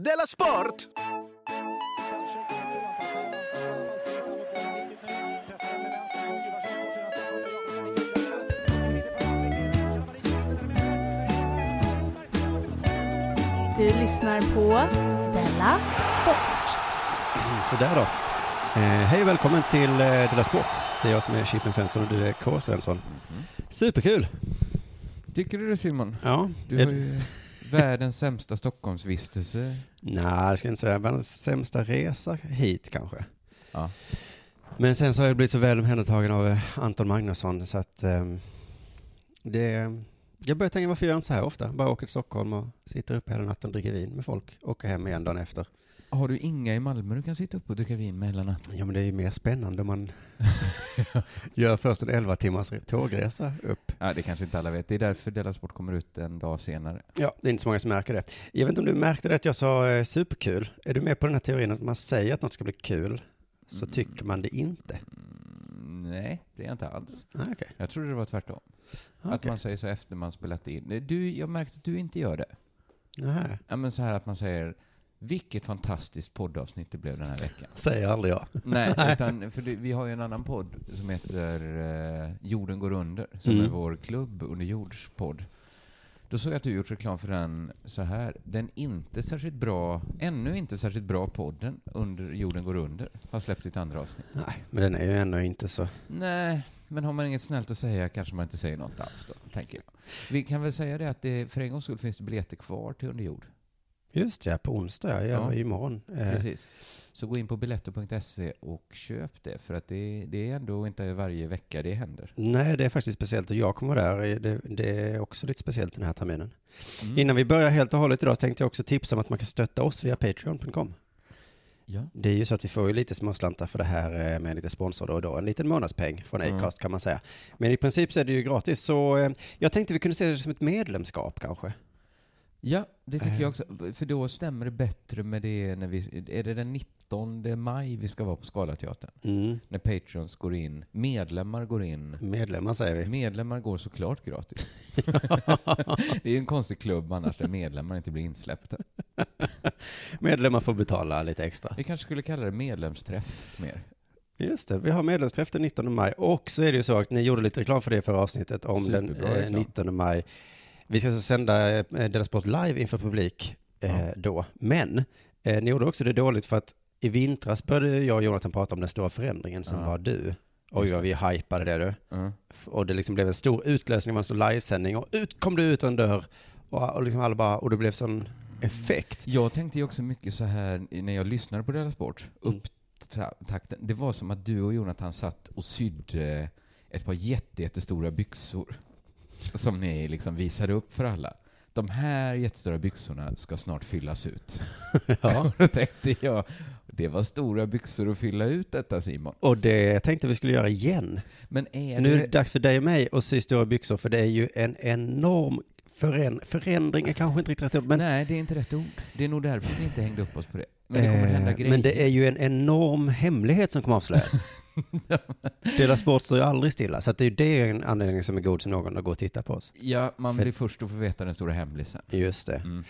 Della Sport! Du lyssnar på Della Sport. Sådär då. Eh, hej och välkommen till eh, Della Sport. Det är jag som är Chippen Svensson och du är K. Svensson. Superkul! Tycker du det Simon? Ja. Du har ju världens sämsta Stockholmsvistelse. Nej, jag ska inte säga världens sämsta resa hit kanske. Ja. Men sen så har jag blivit så väl omhändertagen av eh, Anton Magnusson så att ehm, det... Jag börjar tänka varför gör jag inte så här ofta? Bara åker till Stockholm och sitter uppe hela natten och dricker vin med folk. Åker hem igen dagen efter. Har du inga i Malmö du kan sitta upp och dricka vin med hela natten? Ja men det är ju mer spännande om man gör först en 11 timmars tågresa upp. Ja, det kanske inte alla vet. Det är därför Della Sport kommer ut en dag senare. Ja, det är inte så många som märker det. Jag vet inte om du märkte det att jag sa eh, superkul. Är du med på den här teorin att man säger att något ska bli kul, så Mm. tycker man det inte? Mm, nej, det är jag inte alls. Ah, Okej. Jag trodde det var tvärtom. Att Okej. man säger så efter man spelat in. Du, jag märkte att du inte gör det. Nähä. Ja, men så här att man säger vilket fantastiskt poddavsnitt det blev den här veckan. Säger aldrig jag. Nej, utan för det, vi har ju en annan podd som heter eh, Jorden går under, som Mm. är vår klubb under jords podd. Då såg jag att du gjort reklam för den så här. Den inte särskilt bra, ännu inte särskilt bra podden under Jorden går under har släppt sitt andra avsnitt. Nej, men den är ju ändå inte så. Nej, men har man inget snällt att säga kanske man inte säger något alls då, tänker jag. Vi kan väl säga det att det, för en gångs skull finns det biljetter kvar till under jord. Just ja, på onsdag ja, ja. Imorgon. Eh, Precis. Så gå in på biletto.se och köp det, för att det, det är ändå inte varje vecka det händer. nej, det är faktiskt speciellt och jag kommer där. Det, det är också lite speciellt den här terminen. Mm. Innan vi börjar helt och hållet idag tänkte jag också tipsa om att man kan stötta oss via patreon.com. Ja. Det är ju så att vi får ju lite småslantar för det här eh, med lite sponsor då och då. En liten månadspeng från Mm. Acast kan man säga. Men i princip så är det ju gratis. Så eh, jag tänkte vi kunde se det som ett medlemskap kanske. Ja, det tycker Eh. jag också. För då stämmer det bättre med det när vi... Är det den 19 maj vi ska vara på Scalateatern? Mm. När Patrons går in, medlemmar går in. Medlemmar säger vi. Medlemmar går såklart gratis. det är ju en konstig klubb annars där medlemmar inte blir insläppta. Medlemmar får betala lite extra. Vi kanske skulle kalla det medlemsträff mer. Just det, vi har medlemsträff den 19 maj. Och så är det ju så att ni gjorde lite reklam för det förra avsnittet om den Superbra eh, reklam. 19 maj. Vi ska alltså sända eh, Della Sport live inför publik eh, då. Men eh, ni gjorde också det dåligt för att i vintras började jag och Jonathan prata om den stora förändringen som var du. Oj, vad vi hypade det du. Och det liksom blev en stor utlösning, det var en stor livesändning och ut kom du ut en dörr. Och, och liksom alla bara, och det blev sån effekt. Jag tänkte ju också mycket så här när jag lyssnade på Della Sport, Mm. upptakten. Det var som att du och Jonathan satt och sydde ett par jätte, jättestora byxor som ni liksom visade upp för alla. De här jättestora byxorna ska snart fyllas ut. Ja. Då tänkte jag, det var stora byxor att fylla ut detta Simon. Och det tänkte vi skulle göra igen. Men är Nu är det dags för dig och mig att sy stora byxor, för det är ju en enorm föränd- förändring, är kanske inte riktigt rätt ord, men, Nej, det är inte rätt ord. Det är nog därför vi inte hängde upp oss på det. Men det kommer eh, hända grejer. men det är ju en enorm hemlighet som kommer avslöjas. Dela Sport står ju aldrig stilla, så att det är ju det en anledning som är god som någon att gå och titta på oss. Ja, man För- blir först att få veta den stora hemlisen. Just det. Mm.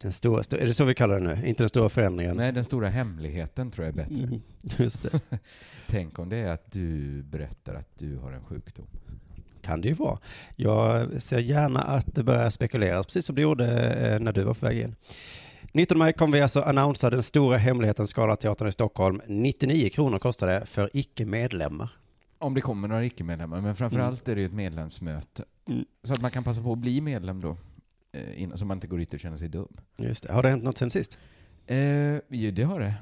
Den stora, sto- är det så vi kallar det nu? Inte den stora förändringen? Nej, den stora hemligheten tror jag är bättre. Mm, just det. Tänk om det är att du berättar att du har en sjukdom. Kan det ju vara. Jag ser gärna att det börjar spekuleras, precis som det gjorde eh, när du var på väg in. 19 maj kommer vi alltså annonsera den stora hemligheten Scalateatern i Stockholm. 99 kronor kostar det för icke-medlemmar. Om det kommer några icke-medlemmar, men framför Mm. är det ju ett medlemsmöte. Mm. Så att man kan passa på att bli medlem då, eh, innan, så man inte går dit och känner sig dum. Just det. Har det hänt något sen sist? Eh, jo, det har det.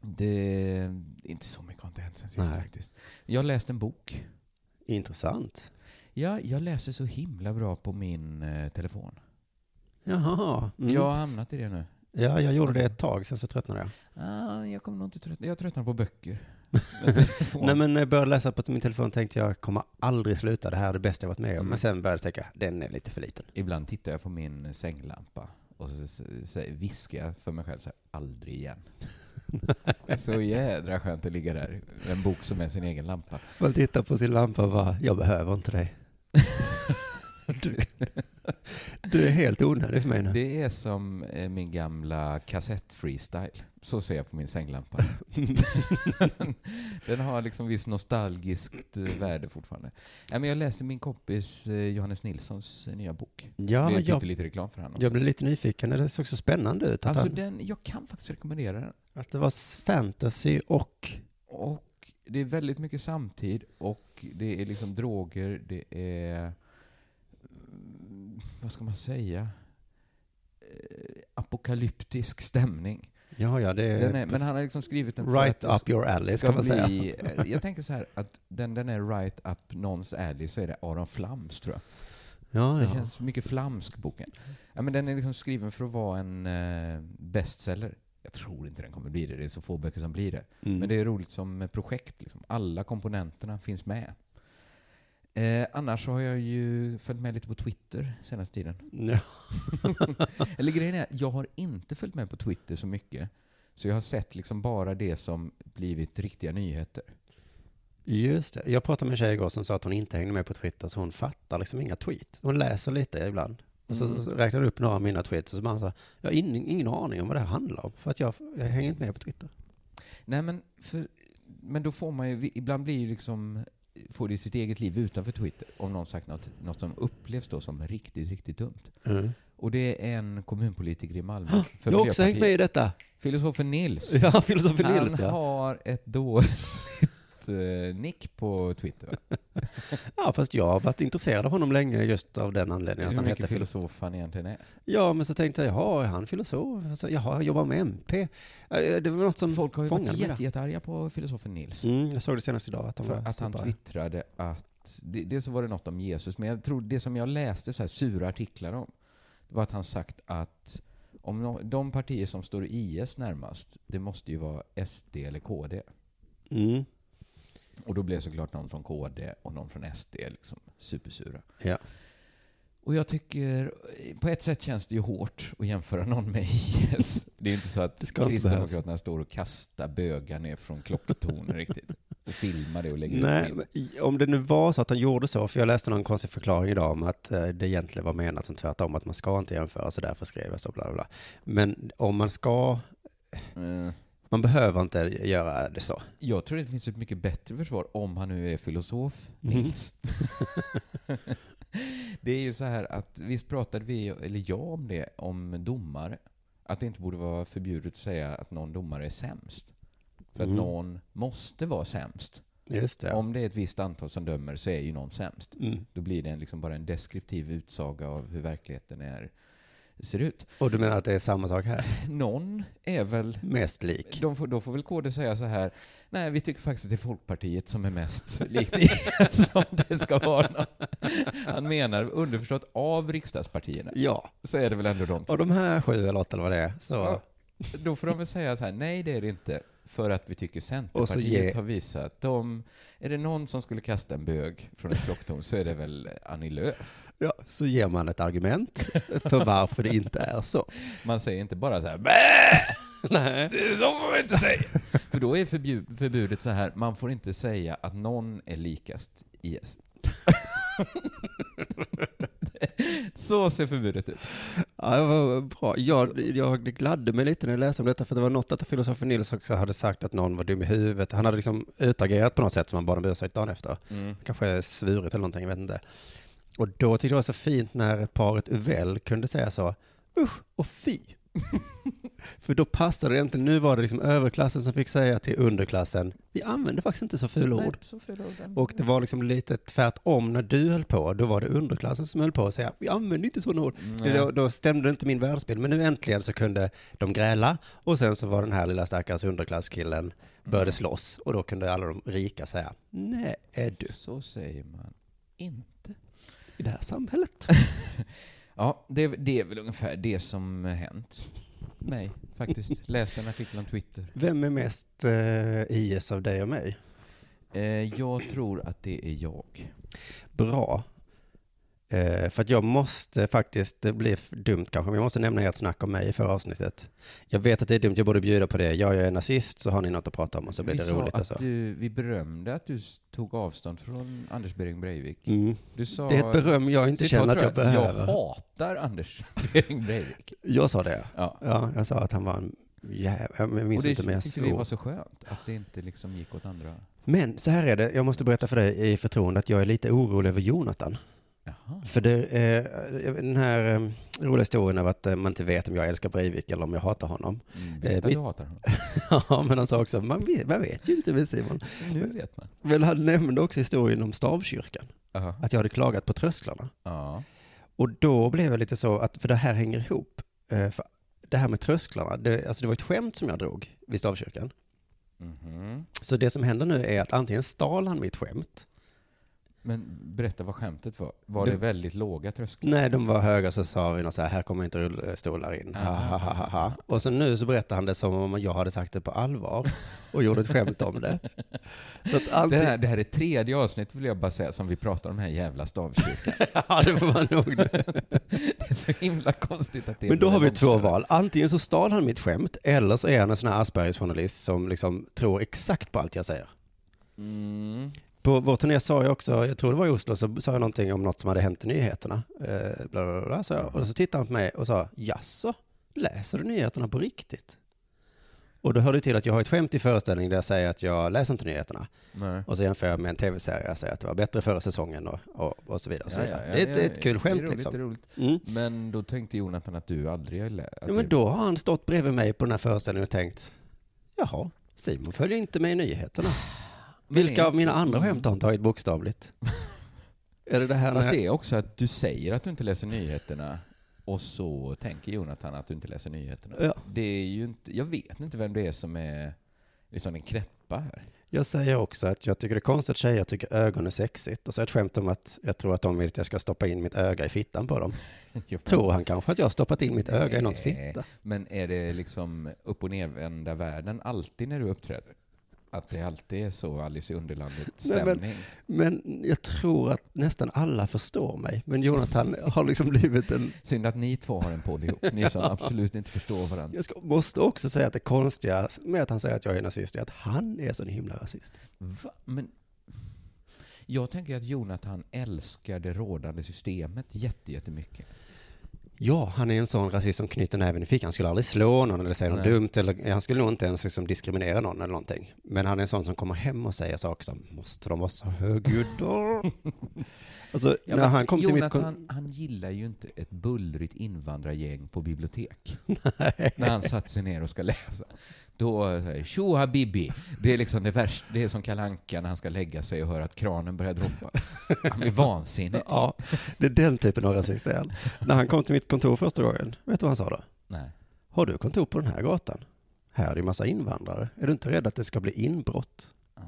Det är inte så mycket har inte hänt sen sist Nej. faktiskt. Jag har läst en bok. Intressant. Ja, jag läser så himla bra på min eh, telefon. Jaha. Mm. Jag har hamnat i det nu. ja, jag gjorde det ett tag, sen så tröttnade jag. Ah, jag kommer nog inte tröttna. Jag tröttnar på böcker. Nej, men när jag började läsa på min telefon tänkte jag, kommer aldrig sluta, det här är det bästa jag varit med om. Mm. Men sen började jag tänka, den är lite för liten. Ibland tittar jag på min sänglampa och så, så, så viskar jag för mig själv så här, aldrig igen. så jädra skönt att ligga där. En bok som är sin egen lampa. Man tittar på sin lampa och bara, jag behöver inte dig. Du, du är helt onödig för mig nu. Det är som eh, min gamla kassett-freestyle. Så ser jag på min sänglampa. Den har liksom viss nostalgiskt eh, värde fortfarande. Men jag läser min kompis eh, Johannes Nilssons nya bok. Ja, jag jag, gjorde lite reklam för honom jag blev lite nyfiken. Det såg så spännande ut. Alltså han, den, jag kan faktiskt rekommendera den. att det var fantasy och... Och det är väldigt mycket samtid och det är liksom droger, det är... Vad ska man säga? Eh, Apokalyptisk stämning. Ja, ja, det är... Är, men han har liksom skrivit den right att up your alley, ska man säga. bli, eh, Jag tänker så här, att den, den är right up någons alley, så är det Aron Flams, tror jag. Ja, Det ja. känns mycket flamsk, boken. Ja, men den är liksom skriven för att vara en eh, bestseller. Jag tror inte den kommer bli det, det är så få böcker som blir det. Mm. Men det är roligt som projekt. Liksom. Alla komponenterna finns med. Eh, annars så har jag ju följt med lite på Twitter senaste tiden. Ja. Eller grejen är, jag har inte följt med på Twitter så mycket. Så jag har sett liksom bara det som blivit riktiga nyheter. Just det. Jag pratade med en tjej igår som sa att hon inte hängde med på Twitter, så hon fattar liksom inga tweets. Hon läser lite ibland. Och så, Mm. så räknade hon upp några av mina tweets och så bara så, jag har ingen, ingen aning om vad det här handlar om, för att jag, jag hänger inte med på Twitter. Nej men, för, men då får man ju, ibland blir ju liksom, får det sitt eget liv utanför Twitter. Om någon sagt något, något som upplevs då som riktigt, riktigt dumt. Och det är en kommunpolitiker i Malmö. för Jag har också hängt med i detta. Filosofen Nils. Ja, filosofen Nils Han ja. har ett dåligt nick på Twitter. Ja, fast jag har varit intresserad av honom länge just av den anledningen att Hur han mycket heter filosof. han egentligen är. Ja, men så tänkte jag, jaha, är han filosof? Så, jaha, han jobbar med MP. Eh, Det var något som Folk har ju varit jätte, jättearga på filosofen Nils. Mm, jag såg det senast idag, att de För att han twittrade att, det- dels så var det något om Jesus, men jag tror det som jag läste så här sura artiklar om, var att han sagt att om no, de partier som står IS närmast, det måste ju vara SD eller KD. Mm, Och då blev såklart någon från KD och någon från SD liksom supersura. ja. Och jag tycker, på ett sätt känns det ju hårt att jämföra någon med IS. Det är ju inte så att Det Kristdemokraterna står och kastar bögar ner från klocktorn riktigt. Och filmar det och lägger Nej, upp i- om det nu var så att han gjorde så, för jag läste någon konstig förklaring idag om att eh, det egentligen var menat som tvärtom, att man ska inte jämföra, så därför skrev jag så, bla bla bla. Men om man ska, Eh, man behöver inte göra det så. Jag tror det finns ett mycket bättre försvar om han nu är filosof, Mm. Nils. det är ju så här att visst pratade vi, eller jag om det, om domare. Att det inte borde vara förbjudet att säga att någon domare är sämst. För att Mm. någon måste vara sämst. Just det. Om det är ett visst antal som dömer så är ju någon sämst. Mm. Då blir det liksom bara en deskriptiv utsaga av hur verkligheten är, ser ut. Och du menar att det är samma sak här? Någon är väl Mest lik? de får, då får väl KD säga så här, nej vi tycker faktiskt att det är Folkpartiet som är mest likt som det ska vara. Han menar underförstått av riksdagspartierna, Ja. så är det väl ändå de. Och de här sju eller åtta eller vad det är, så... Ja. Då får de väl säga så här, nej det är det inte, för att vi tycker Och så Centerpartiet ge- har visat, de, är det någon som skulle kasta en bög från ett klocktorn så är det väl Annie Lööf. Ja, så ger man ett argument för varför det inte är så. Man säger inte bara så här, Bäh! Nej. Det får man inte säga. För då är förbjud, förbudet så här, man får inte säga att någon är likast IS. så ser förbudet ut. Ja, det var bra. Jag, jag gladde mig lite när jag läste om detta, för det var något att filosofen Nils också hade sagt att någon var dum i huvudet. Han hade liksom utagerat på något sätt som han bad om ursäkt dagen efter. Kanske svurit eller någonting, jag vet inte. Och då tyckte jag det var så fint när paret Uvell kunde säga så, usch och fy. För då passade det egentligen, nu var det liksom överklassen som fick säga till underklassen, vi använder faktiskt inte så fula ord. Så fula ord. Och det var liksom lite tvärtom när du höll på, då var det underklassen som höll på att säga, vi använder inte sådana ord. Då, då stämde inte min världsbild, men nu äntligen så kunde de gräla och sen så var den här lilla stackars underklasskillen började Mm. slåss och då kunde alla de rika säga, nej är du Så säger man inte. i det här samhället? Ja, det, det är väl ungefär det som hänt mig faktiskt. Läste en artikel om Twitter. Vem är mest eh, IS av dig och mig? Eh, jag tror att det är jag. Bra. Eh, för att jag måste faktiskt, det blir dumt kanske, men jag måste nämna ert snack om mig i förra avsnittet. Jag vet att det är dumt, jag borde bjuda på det. Ja, jag är nazist, så har ni något att prata om och så blir vi det roligt. att Alltså. du, vi berömde att du tog avstånd från Anders Behring Breivik. Mm. Du sa... Det är ett beröm jag inte känner att jag Jag behöver. hatar Anders Behring Breivik. Jag sa det. Ja. Ja, jag sa att han var en jävel. Jag minns Och det inte, men jag tyckte vi var svor. så skönt, att det inte liksom gick åt andra... Men så här är det, jag måste berätta för dig i förtroende att jag är lite orolig över Jonathan. Jaha. För det, eh, den här eh, roliga historien av att eh, man inte vet om jag älskar Breivik eller om jag hatar honom. Mm, Eh, vet att mitt- du hatar honom. Ja, men han sa också, man vet, man vet ju inte med Simon. Nu vet man. Men han nämnde också historien om stavkyrkan. Jaha. Att jag hade klagat på trösklarna. Ja. Och då blev jag lite så att, för det här hänger ihop. Eh, För det här med trösklarna, det, alltså det var ett skämt som jag drog vid stavkyrkan. Mhm. Så det som händer nu är att antingen stal han mitt skämt. Men berätta vad skämtet var. Var Det- det väldigt låga trösklar? Nej, de var höga så sa vi något så här, här kommer inte rullstolar in. Ha, ha, ha, ha. Och så nu så berättar han det som om jag hade sagt det på allvar och gjorde ett skämt om det. Att Det här, det här är tredje avsnittet vill jag bara säga som vi pratar om den här jävla stavkyrkan. ja det får man nog nu. det är så himla konstigt att det Men då har vi två val. Antingen så stal han mitt skämt, eller så är han en sån här Aspergers-journalist som liksom tror exakt på allt jag säger. Mm. På vår turné sa jag också, jag tror det var i Oslo, så sa jag någonting om något som hade hänt i nyheterna. Eh, bla bla bla, jag. Och så tittade han på mig och sa, jaså, läser du nyheterna på riktigt? Och då hör det till att jag har ett skämt i föreställningen där jag säger att jag läser inte nyheterna. Nej. Och så jämför jag med en tv-serie, jag säger att det var bättre förra säsongen och, och, och så vidare. så Ja, vidare. ja, det, är ja, ett, det är ett ja, kul skämt roligt, liksom. Mm. Men då tänkte Jonathan att du aldrig har lä- att Ja, men då har han stått bredvid mig på den här föreställningen och tänkt, jaha, Simon följer inte med i nyheterna. Vilka är av mina andra skämt har han tagit bokstavligt? är det det här Fast när... det är också att du säger att du inte läser nyheterna och så tänker Jonathan att du inte läser nyheterna. Ja. Det är ju inte, jag vet inte vem det är som är liksom den knäppa här. Jag säger också att jag tycker det är konstigt att tjejer tycker ögon är sexigt. Och så jag ett skämt om att jag tror att de vill att jag ska stoppa in mitt öga i fittan på dem. Jo. Tror han kanske att jag har stoppat in mitt öga i någons fitta? Men är det liksom upp och nervända världen alltid när du uppträder? Att det alltid är så Alice i Underlandet Nej, men-? Men jag tror att nästan alla förstår mig. Men Jonathan har liksom blivit en... Synd att ni två har en podd ihop, ni som absolut inte förstår varandra. Jag ska, måste också säga att det konstiga med att han säger att jag är nazist är att han är så himla rasist. Va? Men jag tänker att Jonathan älskar det rådande systemet jätte- jättemycket. Ja, han är en sån rasist som knyter näven i fickan. Han skulle aldrig slå någon eller säga något Nej. dumt. Eller, han skulle nog inte ens liksom diskriminera någon eller någonting. Men han är en sån som kommer hem och säger saker som, måste de vara så högljudda? alltså, Ja, när han kom till mitt... Jonathan, Kon- han gillar ju inte ett bullrigt invandrargäng på bibliotek. När han satt sig ner och ska läsa. Då tjo habibi. Det är liksom det värsta. Det är som Kalle Anka när han ska lägga sig och höra att kranen börjar droppa. Han blir vansinnig. ja, det är den typen av rasist är han. När han kom till mitt kontor första gången, vet du vad han sa då? Nej. Har du kontor på den här gatan? Här är det massa invandrare. Är du inte rädd att det ska bli inbrott? Ja.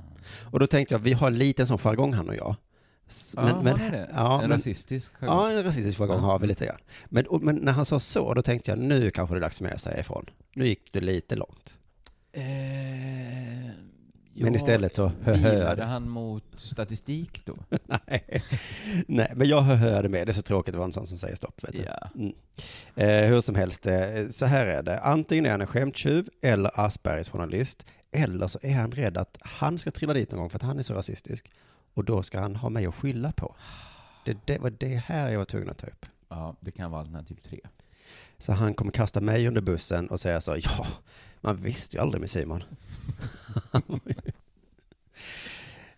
Och då tänkte jag, vi har lite en sån jargong han och jag. Ja, har ni det? Ja, en men, rasistisk jargong? ja, en rasistisk jargong Ja. har vi lite grann. Men, och, men när han sa så, då tänkte jag, nu kanske det är dags för mig att säga ifrån. Nu gick det lite långt. Eh, Men istället så höhöade. han mot statistik då? Nej. Nej, men jag höhöade med. Det är så tråkigt att vara en sån som säger stopp. Vet du. Ja. Mm. Eh, hur som helst, eh, så här är det. Antingen är han en skämttjuv eller Aspergers journalist. Eller så är han rädd att han ska trilla dit någon gång för att han är så rasistisk. Och då ska han ha mig att skylla på. Det, det var det här jag var tvungen att ta upp. ja, det kan vara alternativ tre. Så han kommer kasta mig under bussen och säga så, ja, man visste ju aldrig med Simon.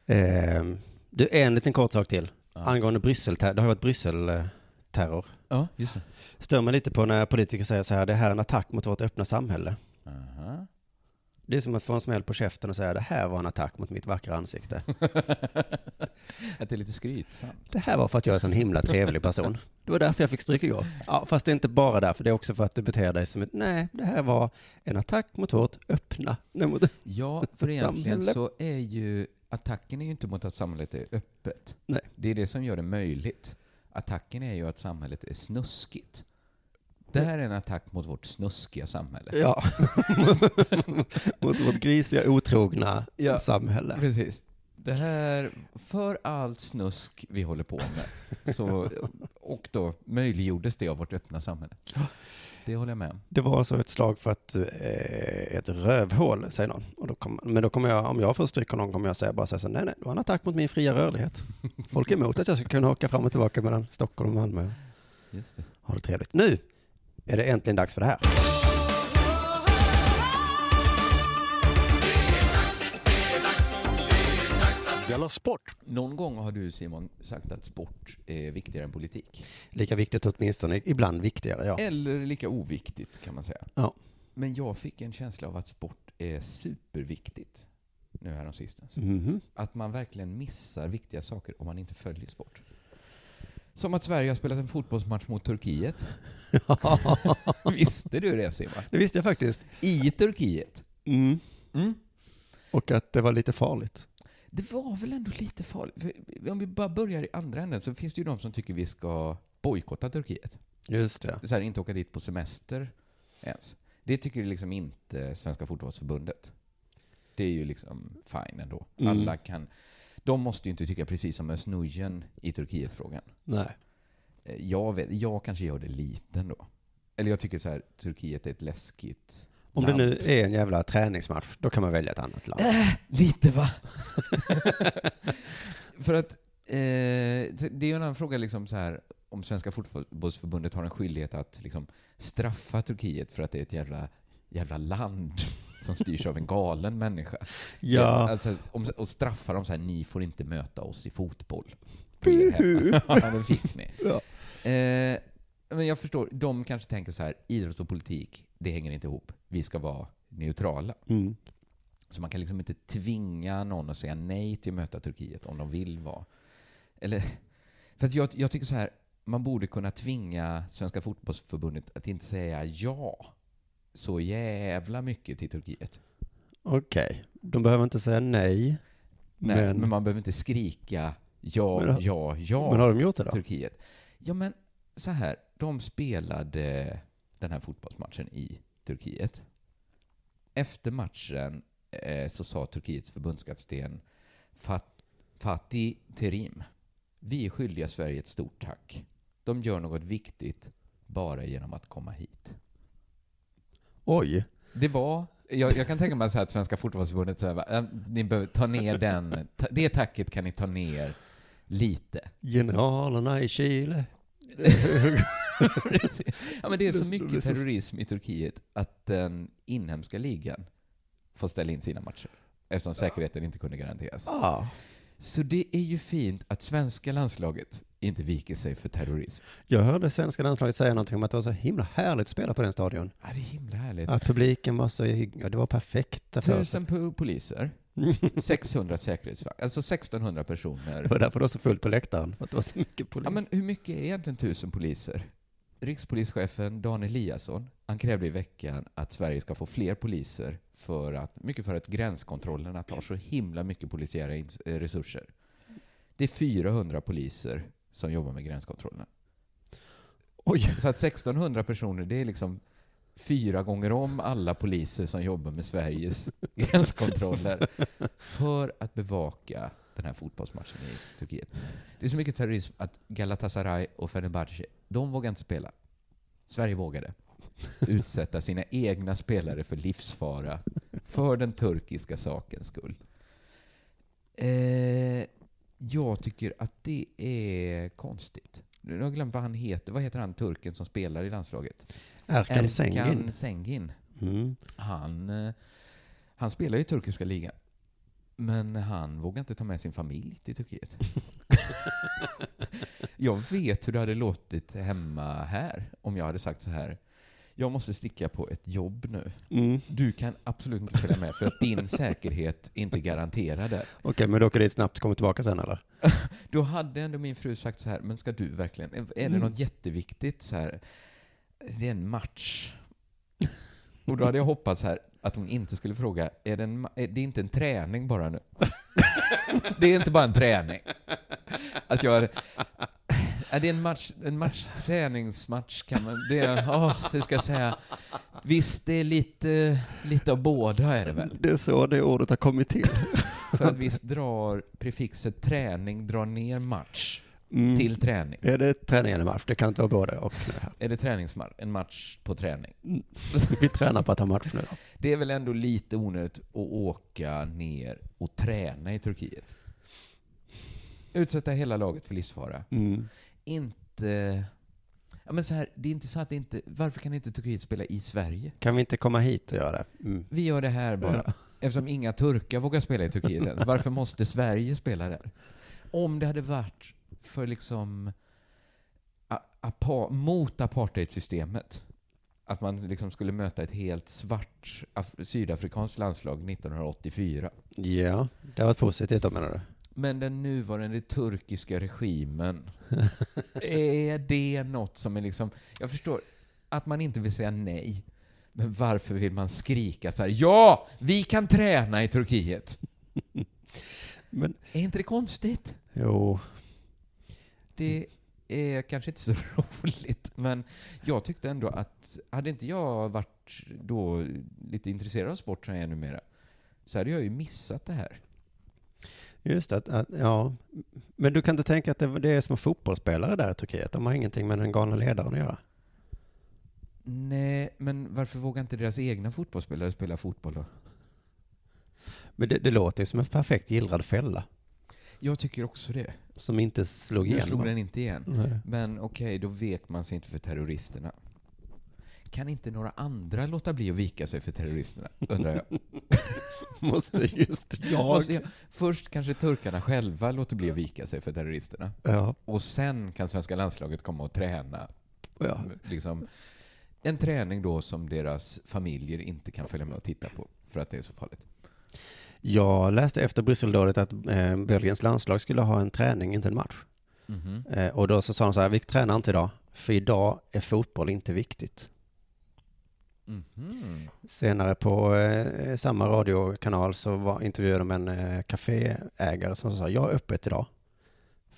eh, du, en liten kort sak till. Ja, Angående Bryssel, det har ju varit Bryssel-terror. ja just det. Stör mig lite på när politiker säger så här, det här är en attack mot vårt öppna samhälle. Aha. Det är som att få en smäll på käften och säga, det här var en attack mot mitt vackra ansikte. Att det är lite skrytsamt. Det här var för att jag är en sån himla trevlig person. Det var därför jag fick stryk igår. Ja, fast det är inte bara därför, det är också för att du beter dig som ett, nej, det här var en attack mot vårt öppna, nej, mot, Ja, för egentligen så är ju attacken är ju inte mot att samhället är öppet. Nej. Det är det som gör det möjligt. Attacken är ju att samhället är snuskigt. Det här är en attack mot vårt snuskiga samhälle. ja, mot vårt grisiga, otrogna Ja. samhälle. Precis. Det här, för allt snusk vi håller på med, så, och då möjliggjordes det av vårt öppna samhälle. Det håller jag med om. Det var alltså ett slag för att du är ett rövhål, säger någon. Och då kom, men då kommer jag, om jag får stryk någon, kommer jag säga bara säga så, nej, nej, det var en attack mot min fria rörlighet. Folk är emot att jag ska kunna åka fram och tillbaka mellan Stockholm och Malmö. Just det. Ha det trevligt. Nu är det äntligen dags för det här. Della Sport! Någon gång har du Simon sagt att sport är viktigare än politik. Lika viktigt åtminstone, ibland viktigare, ja. Eller lika oviktigt kan man säga. Ja. Men jag fick en känsla av att sport är superviktigt nu här sistens. Mhm. Att man verkligen missar viktiga saker om man inte följer sport. Som att Sverige har spelat en fotbollsmatch mot Turkiet. Visste du det Simon? Det visste jag faktiskt. I Turkiet. Mm. Mm. Och att det var lite farligt. Det var väl ändå lite farligt. För om vi bara börjar i andra änden så finns det ju de som tycker vi ska bojkotta Turkiet. Just det. Så här, inte åka dit på semester ens. Det tycker liksom inte Svenska fotbollsförbundet. Det är ju liksom fine ändå. Mm. Alla kan... De måste ju inte tycka precis som Özz i Turkiet-frågan. Nej. Eh, Jag, vet, jag kanske gör det lite ändå. Eller jag tycker så här, Turkiet är ett läskigt Om det land. nu är en jävla träningsmatch, då kan man välja ett annat land. Äh, lite va? För att eh, det är ju en annan fråga liksom så här om Svenska fotbollsförbundet har en skyldighet att liksom straffa Turkiet för att det är ett jävla, jävla land som styrs av en galen människa. Ja. Alltså, om, och straffa dem så här, ni får inte möta oss i fotboll. på er hemma." Ja, det fick ni. Ja. Eh, men jag förstår, de kanske tänker så här, idrott och politik, det hänger inte ihop. Vi ska vara neutrala. Mm. Så man kan liksom inte tvinga någon att säga nej till att möta Turkiet om de vill vara. Eller, för jag, jag tycker så här, man borde kunna tvinga Svenska fotbollsförbundet att inte säga ja så jävla mycket till Turkiet. Okej. De behöver inte säga nej. Nej, men, men, man behöver inte skrika ja, Men- ja, ja, men har de gjort det då? Turkiet. Ja, men så här, de spelade den här fotbollsmatchen i Turkiet. Efter matchen eh, så sa Turkiets förbundskapten Fat, Fatih Terim, vi är skyldiga Sverige ett stort tack. De gör något viktigt bara genom att komma hit. Oj. Det var, jag, jag kan tänka mig så här att Svenska fotbollsförbundet säger, äh, ni behöver ta ner den, ta, det tacket kan ni ta ner lite. Generalerna i Chile. ja, men det är så mycket terrorism i Turkiet att den inhemska ligan får ställa in sina matcher eftersom säkerheten inte kunde garanteras. Ah. Så det är ju fint att svenska landslaget inte viker sig för terrorism. Jag hörde svenska landslaget säga någonting om att det var så himla härligt att spela på den stadion. Ja, det är himla härligt. Att publiken var så, ja, det var perfekta sig. Tusen po- poliser, 600 säkerhetsvakter, alltså 1600 personer. Det var därför det var så fullt på läktaren, för att det var så mycket polis. Ja, men hur mycket är egentligen tusen poliser? Rikspolischefen Dan Eliasson, han krävde i veckan att Sverige ska få fler poliser för att, mycket för att gränskontrollerna tar så himla mycket polisiära eh, resurser. Det är 400 poliser som jobbar med gränskontrollerna. Oj. Så att 1600 personer, det är liksom fyra gånger om alla poliser som jobbar med Sveriges gränskontroller för att bevaka den här fotbollsmatchen i Turkiet. Det är så mycket terrorism att Galatasaray och Fenerbahce, de vågar inte spela. Sverige vågade utsätta sina egna spelare för livsfara för den turkiska sakens skull. Eh, jag tycker att det är konstigt. Nu har jag glömt vad han heter. Vad heter han, turken som spelar i landslaget? Erkan Sengin. Erkan Sengin. Mm. Han, eh, han spelar i turkiska ligan. Men han vågar inte ta med sin familj till Turkiet. jag vet hur det hade låtit hemma här om jag hade sagt så här. Jag måste sticka på ett jobb nu. Mm. Du kan absolut inte följa med för att din säkerhet är inte garanterad där. Okej, men du åker dit snabbt och kommer tillbaka sen eller? Då hade ändå min fru sagt så här, men ska du verkligen, är det Mm. något jätteviktigt så här? Det är en match. Och då hade jag hoppats här att hon inte skulle fråga, är det, en, är det inte en träning bara nu? det är inte bara en träning. Att jag, är det en match, en match, träningsmatch kan man, det är, åh, hur ska jag säga? Visst, det är lite, lite av båda är det väl? Det är så det ordet har kommit till. För att visst drar prefixet träning drar ner match Mm. till träning. Är det träning eller match? Det kan inte vara både och. Är det träningsmatch? En match på träning? Vi tränar på att ha match nu då. Det är väl ändå lite onödigt att åka ner och träna i Turkiet? Utsätta hela laget för livsfara. Mm. Inte... Ja, men så här, det är inte så att det inte... Varför kan inte Turkiet spela i Sverige? Kan vi inte komma hit och göra det? Mm. Vi gör det här bara. Ja. Eftersom inga turkar vågar spela i Turkiet ens. Varför måste Sverige spela där? Om det hade varit för liksom... Apa, mot apartheidsystemet. Att man liksom skulle möta ett helt svart af- sydafrikanskt landslag 1984. Ja, det har varit positivt då menar du? Men den nuvarande turkiska regimen, är det något som är liksom... Jag förstår att man inte vill säga nej, men varför vill man skrika så här? Ja, vi kan träna i Turkiet! Men, Är inte det konstigt? jo, Det är kanske inte så roligt, men jag tyckte ändå att hade inte jag varit då lite intresserad av sport som jag är numera, så hade jag ju missat det här. Just att, att, ja. Men du kan inte tänka att det, det är små fotbollsspelare där i Turkiet? De har ingenting med den galna ledaren att göra. Nej, men varför vågar inte deras egna fotbollsspelare spela fotboll då? Men det, det låter ju som en perfekt gillrad fälla. Jag tycker också det. Som inte slog Nu igenom. slog den inte igen. Nej. Men okej, då vek man sig inte för terroristerna. Kan inte några andra låta bli att vika sig för terroristerna? Undrar jag. Måste just jag. Måste jag. Först kanske turkarna själva låter bli att vika sig för terroristerna. Ja, Och sen kan svenska landslaget komma och träna. ja. Liksom, en träning då som deras familjer inte kan följa med och titta på. För att det är så farligt. Jag läste efter Brysseldådet att eh, Belgiens landslag skulle ha en träning, inte en match. Mhm. Eh, och då så sa de så här, vi tränar inte idag, för idag är fotboll inte viktigt. Mhm. Senare på eh, samma radiokanal så var, intervjuade de en eh, kaféägare som sa, jag är öppet idag.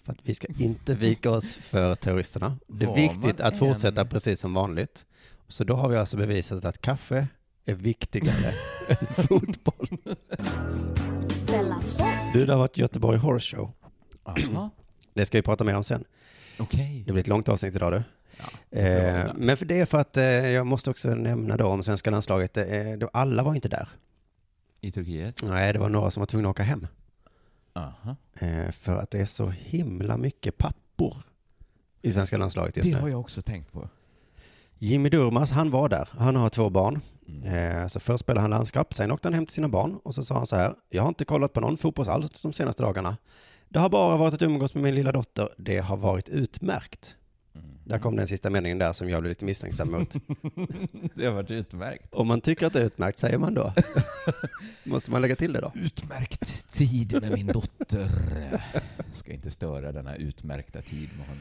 För att vi ska inte vika oss för terroristerna. Det är viktigt att fortsätta än- precis som vanligt. Så då har vi alltså bevisat att kaffe är viktigare än fotboll. Du, det har varit Göteborg Horse Show. Aha. Det ska vi prata mer om sen. Okej. Det blir ett långt avsnitt idag du. Ja, det Eh, det. men för det är för att eh, jag måste också nämna då om svenska landslaget. Eh, då alla var inte där. I Turkiet? Nej, det var några som var tvungna att åka hem. Aha. För att det är så himla mycket pappor i svenska landslaget just Det nu. har jag också tänkt på. Jimmy Durmaz, han var där. Han har två barn. Mm. Så först spelade han landskap, sen åkte han hem till sina barn och så sa han så här. Jag har inte kollat på någon fotboll alls de senaste dagarna. Det har bara varit att umgås med min lilla dotter. Det har varit utmärkt. Där kom den sista meningen där som jag blev lite misstänksam mot. det har varit utmärkt. Om man tycker att det är utmärkt, säger man då? Måste man lägga till det då? Utmärkt tid med min dotter. Ska inte störa denna utmärkta tid med en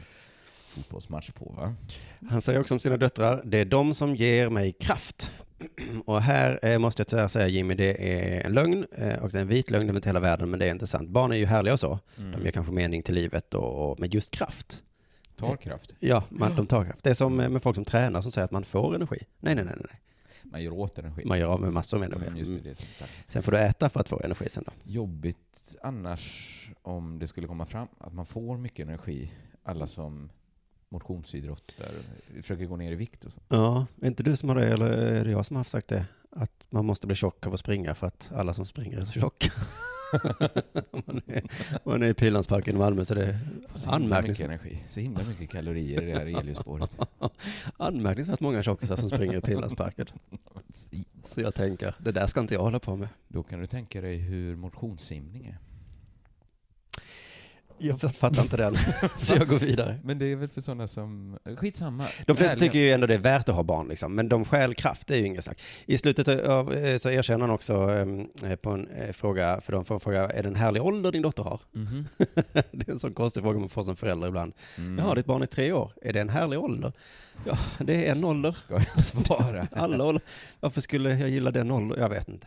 fotbollsmatch på, va? Han säger också om sina döttrar, det är de som ger mig kraft. Och här eh, måste jag tyvärr säga Jimmy, det är en lögn eh, och det är en vit lögn över hela världen, men det är inte sant. Barn är ju härliga och så. Mm. De ger kanske mening till livet och, och med just kraft. Tar kraft. Ja, man, de tar kraft. Det är som eh, med folk som tränar som säger att man får energi. Nej, nej, nej, nej. Man gör åt energi. Man gör av med massor av energi. Mm, just det, Mm. det. Sen får du äta för att få energi sen då. Jobbigt annars om det skulle komma fram att man får mycket energi. Alla som motionsidrottar, försöker gå ner i vikt och så. Ja, är inte du som har det, eller är det jag som har sagt det? Att man måste bli tjock av att springa för att alla som springer är så tjocka. Man, är, man är i Pildammsparken i Malmö så är det Så mycket anmärkningsvärt, energi. Så himla mycket kalorier i det här Eliusspåret. anmärkningsvärt många tjockisar som springer i Pildammsparken. Så jag tänker, det där ska inte jag hålla på med. Då kan du tänka dig hur motionssimning är. Jag fattar inte den, så jag går vidare. Men det är väl för sådana som... Skitsamma. De flesta tycker ju ändå det är värt att ha barn, liksom. men de stjäl kraft, det är ju inget snack. I slutet av, eh, så erkänner han också eh, på en eh, fråga, för de får en fråga, är det en härlig ålder din dotter har? Mhm. det är en sån konstig fråga man får som förälder ibland. Mm. Jaha, ditt barn är tre år, är det en härlig ålder? Ja, det är en ålder. Ska jag svara? Alla ålder. Varför skulle jag gilla den åldern? Jag vet inte.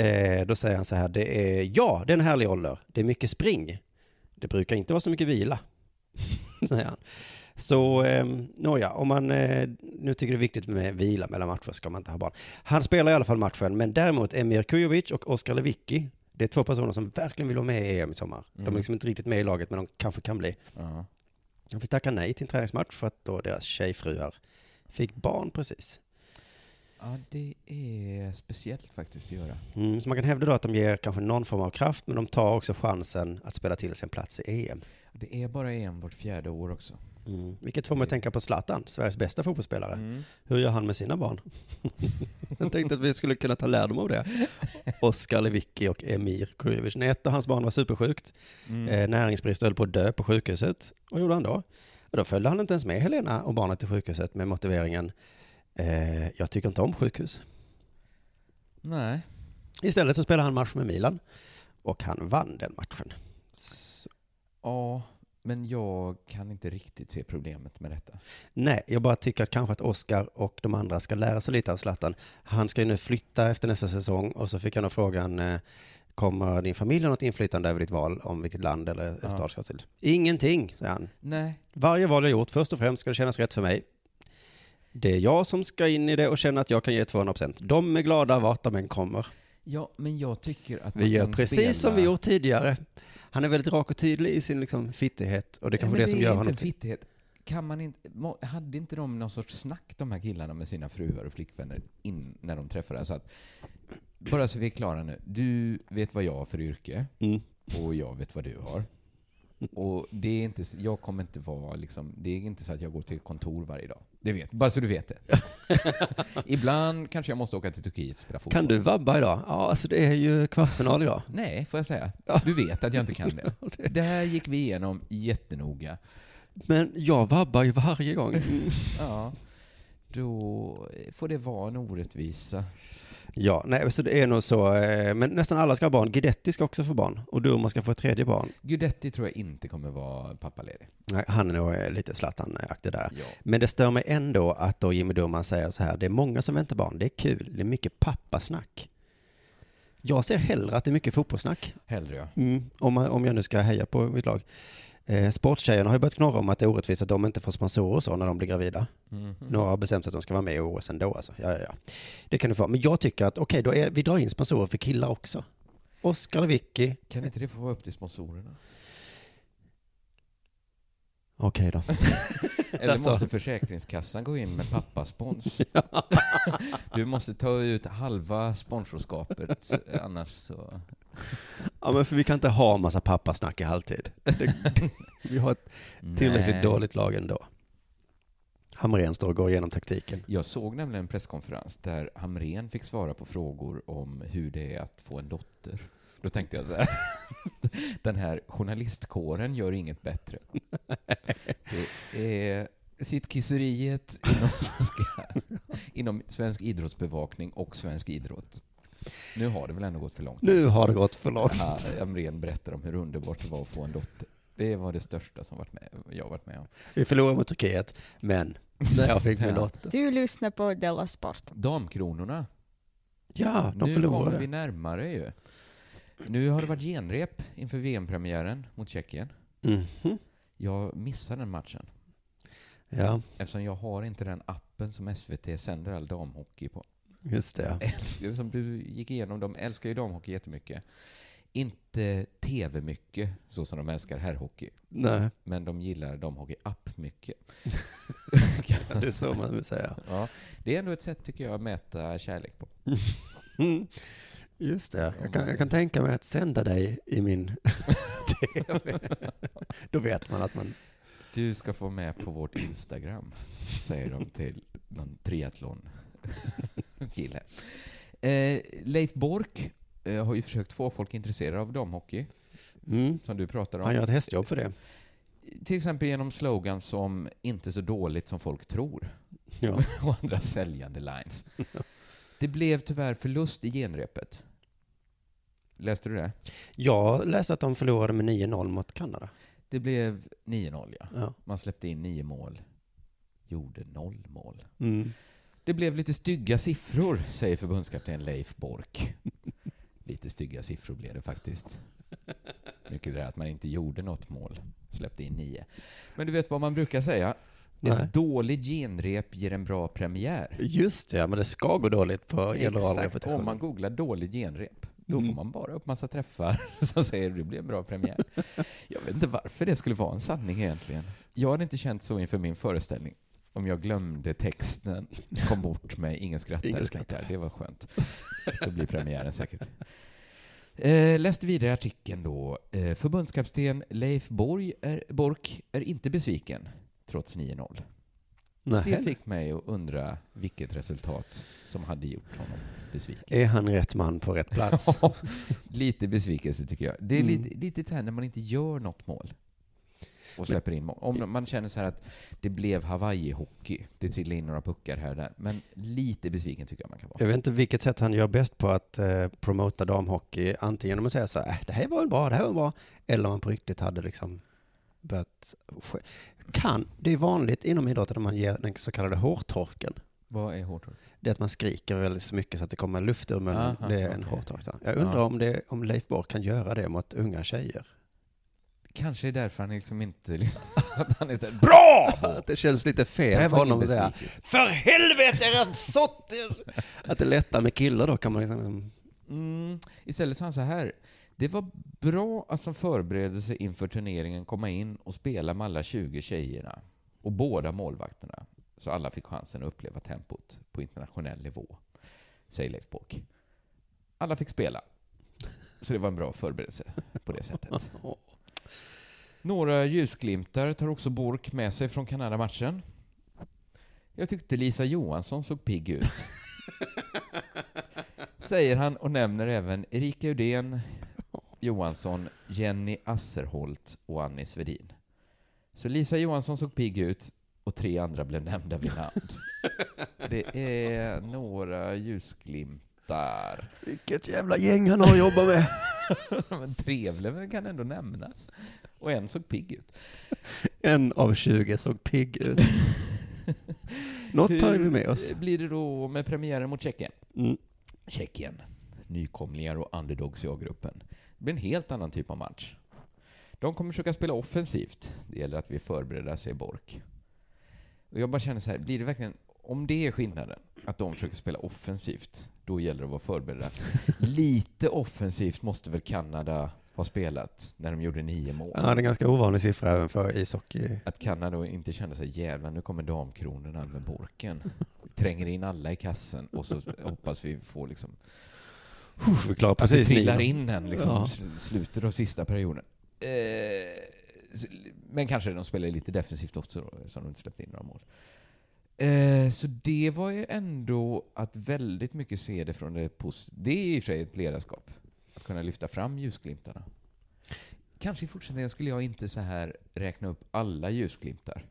Eh, då säger han så här, det är, ja, det är en härlig ålder. Det är mycket spring. Det brukar inte vara så mycket vila, säger han. Så, eh, nåja, om man eh, nu tycker det är viktigt med vila mellan matcher ska man inte ha barn. Han spelar i alla fall matchen, men däremot Emir Kujovic och Oskar Lewicki, det är två personer som verkligen vill vara med i EM i sommar. De är Mm. liksom inte riktigt med i laget, men de kanske kan bli. Ja. De fick tacka nej till en träningsmatch för att då deras tjejfruar fick barn precis. Ja, det är speciellt faktiskt att göra. Mm, så man kan hävda då att de ger kanske någon form av kraft, men de tar också chansen att spela till sig en plats i EM. Det är bara EM vart fjärde år också. Mm. Vilket får mig att tänka på Zlatan, Sveriges bästa fotbollsspelare. Mm. Hur gör han med sina barn? Jag tänkte att vi skulle kunna ta lärdom av det. Oskar Lewicki och Emir Kujovic. När ett av hans barn var supersjukt, Mm. eh, näringsbrist och höll på att dö på sjukhuset. Vad gjorde han då? Och då följde han inte ens med Helena och barnet till sjukhuset med motiveringen eh, jag tycker inte om sjukhus. Nej. Istället så spelade han match med Milan och han vann den matchen. Så, Ja, men jag kan inte riktigt se problemet med detta. nej, jag bara tycker att kanske att Oskar och de andra ska lära sig lite av Zlatan. Han ska ju nu flytta efter nästa säsong och så fick han då frågan eh, Kommer din familj ha något inflytande över ditt val om vilket land eller Ja. stad ska till? Ingenting, säger han. Nej. Varje val jag gjort, först och främst ska det kännas rätt för mig. Det är jag som ska in i det och känna att jag kan ge 200%. De är glada vart de än kommer. Ja, men jag tycker att Vi gör precis spela... som vi gjort tidigare. Han är väldigt rak och tydlig i sin liksom fittighet och det är kanske men det som gör honom fittighet. Kan man inte, hade inte de någon sorts snack, de här killarna med sina fruar och flickvänner, in, när de träffades? Så att, bara så vi är klara nu. Du vet vad jag har för yrke Mm. och jag vet vad du har. Och det är inte, jag kommer inte vara liksom, det är inte så att jag går till kontor varje dag. Det vet, bara så du vet det. Ibland kanske jag måste åka till Turkiet och spela fotboll. Kan du vabba idag? Ja, alltså det är ju kvartsfinal idag. Nej, får jag säga. Du vet att jag inte kan det. Det här gick vi igenom jättenoga. Men jag vabbar ju varje gång. Ja, då får det vara en orättvisa. Ja, nej, så det är nog så. eh, Men nästan alla ska ha barn. Guidetti ska också få barn. Och Durmaz ska få ett tredje barn. Guidetti tror jag inte kommer vara pappaledig. Nej, han är nog eh, lite Zlatan-aktig där. Ja. Men det stör mig ändå att då Jimmy Durmaz säger så här, det är många som väntar barn, det är kul, det är mycket pappasnack. Jag ser hellre att det är mycket fotbollssnack, Hellre ja. mm. om, man, om jag nu ska heja på mitt lag. Eh, sporttjejerna har ju börjat knorra om att det är orättvist att de inte får sponsorer och så när de blir gravida. Mhm. Några har bestämt sig att de ska vara med i OS ändå alltså. Ja, ja, ja. Det kan det få. Men jag tycker att, okej, då är, vi drar in sponsorer för killar också. Oskar Lewicki. Kan inte det få vara upp till sponsorerna? Okej då. Eller Alltså. måste Försäkringskassan gå in med pappaspons? Du måste ta ut halva sponsorskapet, annars så... Ja, men för vi kan inte ha massa pappasnack i halvtid. Det, vi har ett tillräckligt Nej. dåligt lag ändå. Hamrén står och går igenom taktiken. Jag såg nämligen en presskonferens där Hamrén fick svara på frågor om hur det är att få en dotter. Då tänkte jag så här, den här journalistkåren gör inget bättre. Det är sittkisseriet inom, inom svensk idrottsbevakning och svensk idrott. Nu har det väl ändå gått för långt. Nu har det gått för långt. Ja, Hamrén berättar om hur underbart det var att få en dotter. Det var det största som varit med, jag har varit med om. Vi förlorade mot Turkiet, men när jag fick min dotter. Du lyssnar på Della Sport. Damkronorna. Ja, de nu kommer förlorade. vi närmare ju. Nu har det varit genrep inför VM-premiären mot Tjeckien. Mhm. Jag missar den matchen. Ja, Eftersom jag har inte den appen som SVT sänder all damhockey på. Just det. Älskar, som du gick igenom, de älskar ju damhockey jättemycket. Inte tv mycket, så som de älskar herrhockey. Nej, Men de gillar damhockey-app mycket. det är så man vill säga. ja, det är ändå ett sätt, tycker jag, att mäta kärlek på. Just det. Jag kan, jag kan tänka mig att sända dig i min TV. Då vet man att man... Du ska få med på vårt Instagram, säger de till någon triathlon-kille. Eh, Leif Bork eh, har ju försökt få folk intresserade av damhockey, Mm. som du pratar om. Han gör ett hästjobb för det. Till exempel genom slogans som “inte så dåligt som folk tror” Ja. och andra säljande lines. Det blev tyvärr förlust i genrepet. Läste du det? Jag läste att de förlorade med 9-0 mot Kanada. Det blev 9-0, ja. Ja. Man släppte in nio mål, gjorde noll mål. Mm. Det blev lite stygga siffror, säger förbundskapten Leif Bork. Lite stygga siffror blev det faktiskt. Mycket det där att man inte gjorde något mål, släppte in nio. Men du vet vad man brukar säga? Nej. Ett dåligt genrep ger en bra premiär. Just det, men det ska gå dåligt på Exakt. generalrepetition. Om man googlar dålig genrep, då Mm. får man bara upp massa träffar som säger det blir en bra premiär. Jag vet inte varför det skulle vara en sanning egentligen. Jag hade inte känt så inför min föreställning. Om jag glömde texten, kom bort med ingen skrattar. Ingen skrattar. Det var skönt. Då blir premiären säkert. Eh, läste vidare artikeln då. Eh, förbundskapten Leif Borg är, Bork är inte besviken, trots 9-0. Nej. Det fick mig att undra vilket resultat som hade gjort honom besviken. Är han rätt man på rätt plats? lite besvikelse tycker jag. Det är Mm. lite, lite här när man inte gör något mål och släpper in mål. Om man känner så här att det blev Hawaii-hockey, det trillade in några puckar här och där, men lite besviken tycker jag man kan vara. Jag vet inte vilket sätt han gör bäst på att eh, promota damhockey. Antingen genom att säga så här, äh, det här var bra, det här var bra. Eller om man på riktigt hade liksom börjat... Kan, det är vanligt inom idrotten att man ger den så kallade hårtorken. Vad är hårt? Det är att man skriker väldigt så mycket så att det kommer luft ur munnen. Aha, det är en okej. hårtork. Jag undrar Ja. om, det, om Leif Bork kan göra det mot unga tjejer. Kanske är därför han liksom inte liksom, att han är så här, BRA! Att det känns lite fel för honom att säga. För helvete är det sotter! Att det är lättare med killar då kan man liksom, liksom Mm, istället sa han så här. Det var bra att som förberedelse inför turneringen komma in och spela med alla 20 tjejerna och båda målvakterna. Så alla fick chansen att uppleva tempot på internationell nivå, säger Leif Bork. Alla fick spela. Så det var en bra förberedelse på det sättet. Några ljusglimtar tar också Bork med sig från Kanada-matchen. Jag tyckte Lisa Johansson såg pigg ut. Säger han och nämner även Erika Udén, Johansson, Jenny Asserholt och Annie Svedin. Så Lisa Johansson såg pigg ut och tre andra blev nämnda vid namn. Det är några ljusglimtar. Vilket jävla gäng han har att jobba med. Men trevlig kan ändå nämnas. Och en såg pigg ut. En av 20 såg pigg ut. Något tar vi med oss. Blir det då med premiären mot Tjeckien? Mm. Tjeckien, nykomlingar och underdogs i A-gruppen. Det blir en helt annan typ av match. De kommer försöka spela offensivt. Det gäller att vi är förberedda, säger Bork. Och jag bara känner så här, blir det verkligen, om det är skillnaden, att de försöker spela offensivt, då gäller det att vara förberedda. Lite offensivt måste väl Kanada ha spelat när de gjorde nio mål? Ja, det är en ganska ovanlig siffra även för ishockey. Att Kanada inte kände sig jävlar, nu kommer damkronorna med Borken. Tränger in alla i kassen och så hoppas vi får liksom Vi klarar precis trillar nio. in en liksom Ja. slutet av sista perioden. Eh, men kanske de spelar lite defensivt också då, så de inte släppte in några mål. Eh, så det var ju ändå att väldigt mycket se det från det pos- Det är i och för sig ett ledarskap. Att kunna lyfta fram ljusglimtarna. Kanske i fortsättningen skulle jag inte så här räkna upp alla ljusglimtar.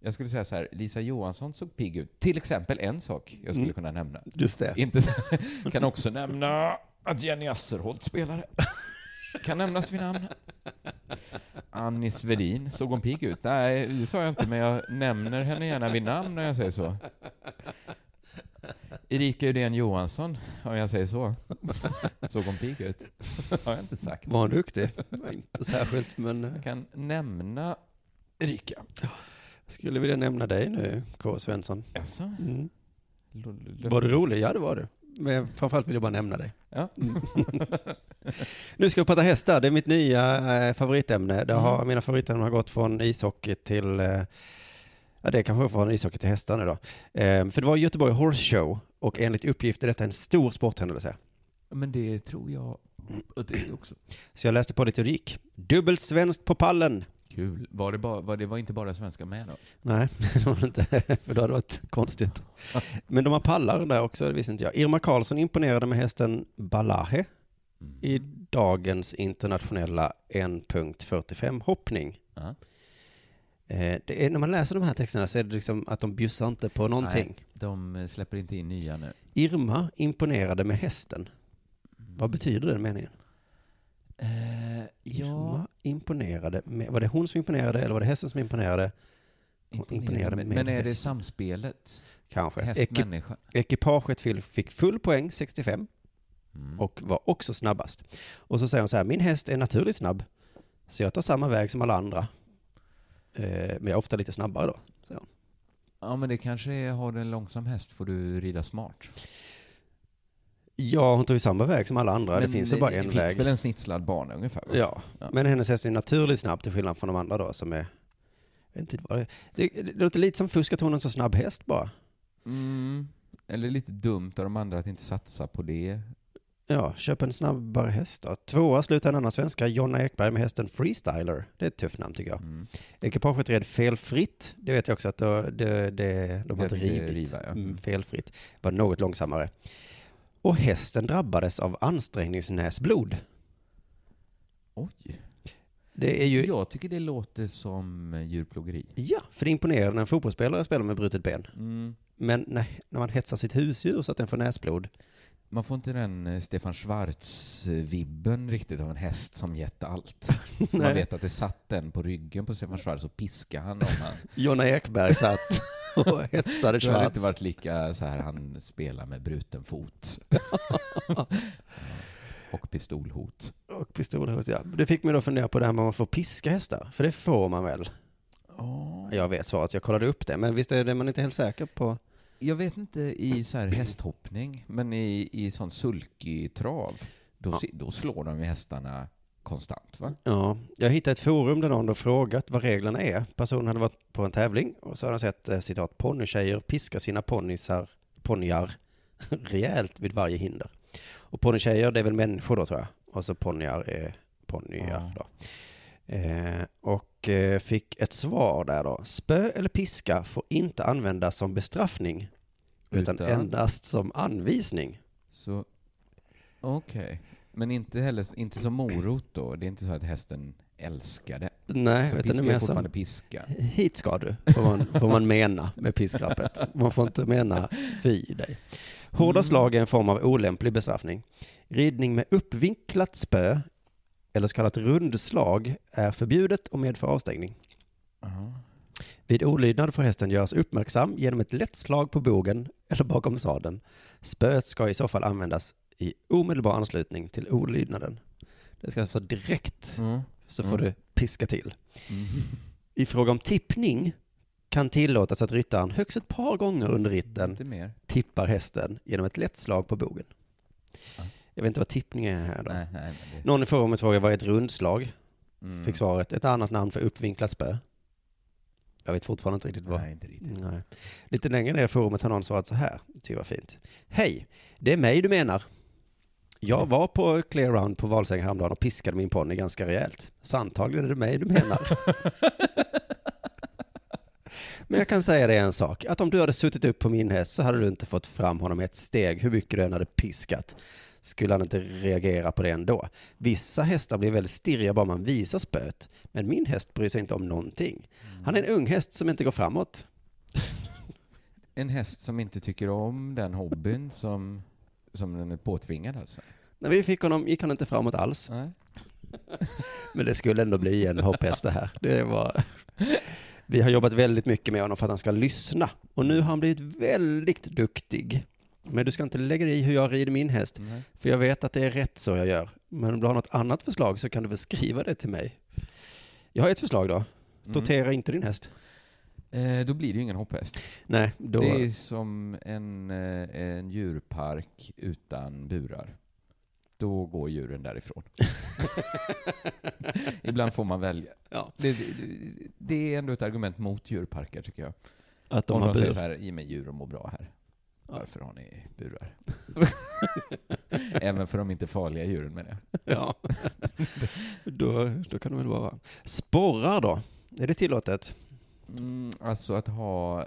Jag skulle säga så här, Lisa Johansson såg pigg ut. Till exempel en sak jag skulle Mm. kunna nämna. Just det. Inte så, kan också nämna att Jenny Asserholt spelade. Kan nämnas vid namn. Annie Svedin, såg hon pigg ut? Nej, det sa jag inte, men jag nämner henne gärna vid namn när jag säger så. Erika Udén Johansson, om jag säger så. Såg hon pigg ut? har jag inte sagt. Var han duktig? Inte särskilt, men eh, Jag kan nämna Erika. skulle vilja nämna dig nu, K. Svensson. Jaså? Mm. Var du rolig? Ja, det var du. Men framförallt vill jag bara nämna dig. Ja. Nu ska vi prata hästar. Det är mitt nya eh, favoritämne. Det har, Mm. Mina favoritämnen har gått från ishockey till, eh, ja det kanske från ishockey till hästar nu då. Eh, för det var Göteborg Horse Show och enligt uppgift är detta en stor sporthändelse. Men det tror jag att det är också. Så jag läste på lite hur det gick. Dubbelt svenskt på pallen. Kul. Var det, bara, var det var inte bara svenska med då? Nej, det var det inte, för då hade det varit konstigt. Men de har pallar där också, det visste inte jag. Irma Karlsson imponerade med hästen Balahe Mm. i dagens internationella 1.45 hoppning. Eh, det är, när man läser de här texterna så är det liksom att de bjussar inte på någonting. Nej, de eh, släpper inte in nya nu. Irma imponerade med hästen. Vad betyder den meningen? Eh, ja, Irma imponerade med, var det hon som imponerade eller var det hästen som imponerade? imponerande. imponerade Men, med men är det häst. samspelet? Kanske. Häst-människa? ekipaget fick- fick full poäng, 65, Mm. och var också snabbast. Och så säger hon så här, min häst är naturligt snabb, så jag tar samma väg som alla andra. Eh, men jag är ofta lite snabbare då. säger. Ja, men det kanske är, har du en långsam häst får du rida smart. Ja, hon tog ju samma väg som alla andra. det finns ju bara en det väg. finns väl en snitslad bana ungefär? Ja. Ja. men hennes häst är naturligt snabb till skillnad från de andra då som är... Jag vet inte vad det, det, det låter lite som fusk att hon är en så snabb häst bara. Mm. Eller lite dumt av de andra att inte satsa på det. Ja, köp en snabbare häst då. Tvåa slutar en annan svenska, Jonna Ekberg med hästen Freestyler. Det är ett tufft namn tycker jag. Mm. Ekipaget red felfritt. Det vet jag också att då, det, det, de har Det inte är rivit. riva, ja. mm, felfritt. Var något långsammare. Och hästen drabbades av ansträngningsnäsblod. Oj. Det är ju... Jag tycker det låter som djurplågeri. Ja, för det är imponerande när en fotbollsspelare spelar med brutet ben. Mm. Men när, när man hetsar sitt husdjur så att den får näsblod. Man får inte den eh, Stefan Schwarz-vibben riktigt av en häst som gett allt. Man vet att det satt den på ryggen på Stefan Schwarz och piskade han om han. Jonna Ekberg satt och hetsade Det hade Schwarz. inte varit lika så här han spelar med bruten fot. Och pistolhot. Och pistolhot, ja. Det fick mig då fundera på det här med om man får piska hästar. För det får man väl? Jag vet svaret, jag kollade upp det. Men visst är det man inte helt säker på? Jag vet inte i så här hästhoppning, men i, i sån sulkig trav, då, Ja. då slår de ju hästarna konstant va? Ja, jag hittade ett forum där någon har frågat vad reglerna är. Personen hade varit på en tävling och så hade han sett eh, citat ponnykärjor piska sina ponnysar, ponnyar rejält vid varje hinder. Och ponnykärjor det är väl människor då tror jag. Och så ponnyar är ponnyar Ja. då. Eh, och eh, fick ett svar där då. Spö eller piska får inte användas som bestraffning. Utan, Utan? endast som anvisning. Så, okej. Men inte heller, inte som morot då? Det är inte så att hästen älskar det? Nej, Så vet piska är mer fortfarande som... piska? Hit ska du, får man, får man mena med piskrappet. Man får inte mena fy dig. Hårda Mm. slag är en form av olämplig bestraffning. Ridning med uppvinklat spö, eller så kallat rundslag, är förbjudet och medför avstängning. Ja. Vid olydnad får hästen göras uppmärksam genom ett lätt slag på bogen eller bakom sadeln. Spöet ska i så fall användas i omedelbar anslutning till olydnaden. Det ska alltså direkt Mm. så får Mm. du piska till. Mm. I fråga om tippning kan tillåtas att ryttaren högst ett par gånger under ritten tippar hästen genom ett lätt slag på bogen. Ja. Jag vet inte vad tippning är här då. Nej, nej, det... Någon i forumet frågade vad är ett rundslag? Mm. Fick svaret ett annat namn för uppvinklat spö. Jag vet fortfarande inte riktigt vad. Nej, inte riktigt. Nej. Lite längre ner i forumet har någon svarat så här. Det var fint. Hej, det är mig du menar. Jag var på Clear Round på Valsäng häromdagen och piskade min ponny ganska rejält. Så antagligen är det mig du menar. Men jag kan säga dig en sak, att om du hade suttit upp på min häst så hade du inte fått fram honom ett steg hur mycket du än hade piskat. Skulle han inte reagera på det ändå. Vissa hästar blir väldigt stirriga bara man visar spöet. Men min häst bryr sig inte om någonting. Han är en ung häst som inte går framåt. En häst som inte tycker om den hobbyn som, som den är påtvingad alltså? När vi fick honom gick han inte framåt alls. Nej. Men det skulle ändå bli en hopphäst det här. Det var... Vi har jobbat väldigt mycket med honom för att han ska lyssna. Och nu har han blivit väldigt duktig. Men du ska inte lägga dig i hur jag rider min häst. Nej. För jag vet att det är rätt så jag gör. Men om du har något annat förslag så kan du väl skriva det till mig. Jag har ett förslag då. Mm. Tortera inte din häst. Eh, då blir det ju ingen hopphäst. Nej, då... Det är som en, eh, en djurpark utan burar. Då går djuren därifrån. Ibland får man välja. Ja. Det, det, det är ändå ett argument mot djurparker tycker jag. Att de Om har de säger bur. så här, ge mig djur och må bra här. Ja. Varför har ni burar? Även för de inte farliga djuren menar jag. Ja. då, då kan det väl vara. Sporrar då? Är det tillåtet? Mm, alltså att ha,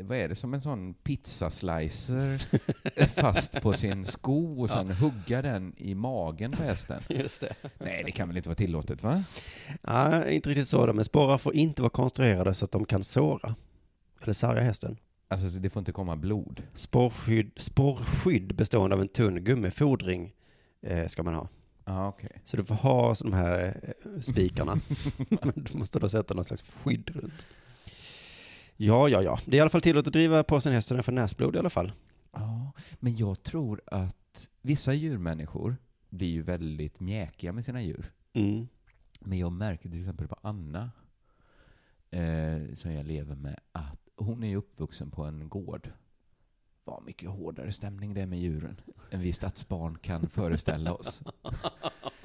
vad är det, som en sån pizzaslicer fast på sin sko och sen hugga den i magen på hästen. Just det. Nej, det kan väl inte vara tillåtet va? Ja, inte riktigt så då, men sporrar får inte vara konstruerade så att de kan såra. Eller sarga hästen. Alltså det får inte komma blod. Sporrskydd, sporrskydd bestående av en tunn gummifodring eh, ska man ha. Ja, okej. Så du får ha de här eh, spikarna. men du måste då sätta någon slags skydd runt. Ja, ja, ja. Det är i alla fall tillåtet att driva på sin häst så den får näsblod i alla fall. Ja, men jag tror att vissa djurmänniskor blir ju väldigt mjäkiga med sina djur. Mm. Men jag märker till exempel på Anna, eh, som jag lever med, att hon är ju uppvuxen på en gård. Vad mycket hårdare stämning det är med djuren än vi stadsbarn kan föreställa oss.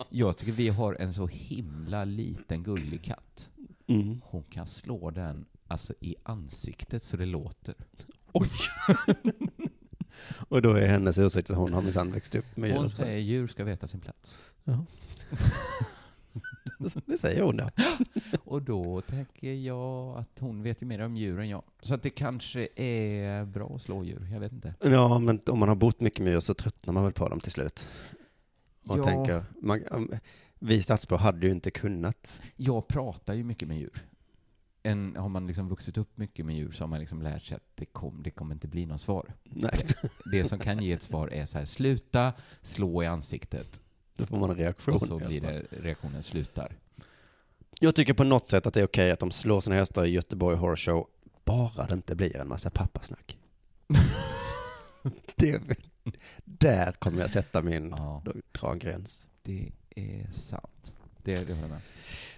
Jag tycker vi har en så himla liten gullig katt. Mm. Hon kan slå den alltså i ansiktet så det låter. Oj! och då är hennes ursäkt att hon har minsann växt upp med djur. Hon säger djur ska veta sin plats. Det säger hon ja. Och då tänker jag att hon vet ju mer om djur än jag. Så att det kanske är bra att slå djur, jag vet inte. Ja, men om man har bott mycket med djur så tröttnar man väl på dem till slut. Och Ja. tänker, man, vi stadsbor hade ju inte kunnat. Jag pratar ju mycket med djur. En, har man liksom vuxit upp mycket med djur så har man liksom lärt sig att det, kom, det kommer inte bli något svar. Nej, Det som kan ge ett svar är så här, sluta slå i ansiktet. Då får man en reaktion. Och så blir det, reaktionen slutar. Jag tycker på något sätt att det är okej att de slår sina hästar i Göteborg Horse Show, bara det inte blir en massa pappasnack. det, där kommer jag sätta min, Ja, dra en gräns. det är sant. Det, det håller jag med.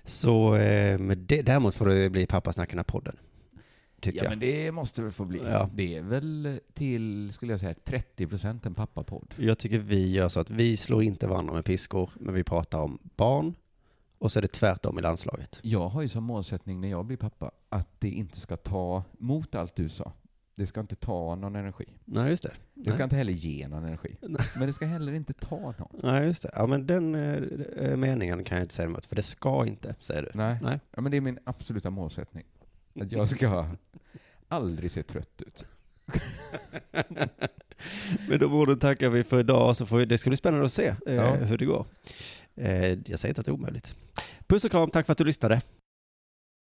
Så eh, med det, däremot får det bli pappasnack i den här podden. Tycker Ja, jag. men det måste väl få bli. Ja. Det är väl till, skulle jag säga, 30 procent en pappapodd. Jag tycker vi gör så att vi slår inte varandra med piskor, men vi pratar om barn. Och så är det tvärtom i landslaget. Jag har ju som målsättning när jag blir pappa att det inte ska ta mot allt du sa. Det ska inte ta någon energi. Nej, just det. Det ska inte heller ge någon energi. Nej. Men det ska heller inte ta någon. Nej, just det. Ja, men den eh, meningen kan jag inte säga emot, för det ska inte, säger du. Nej. Nej. Ja, men det är min absoluta målsättning. Att jag ska aldrig se trött ut. Men de orden tackar vi för idag, så får vi, det ska bli spännande att se eh, Ja. hur det går. Eh, jag säger inte att det är omöjligt. Puss och kram, tack för att du lyssnade.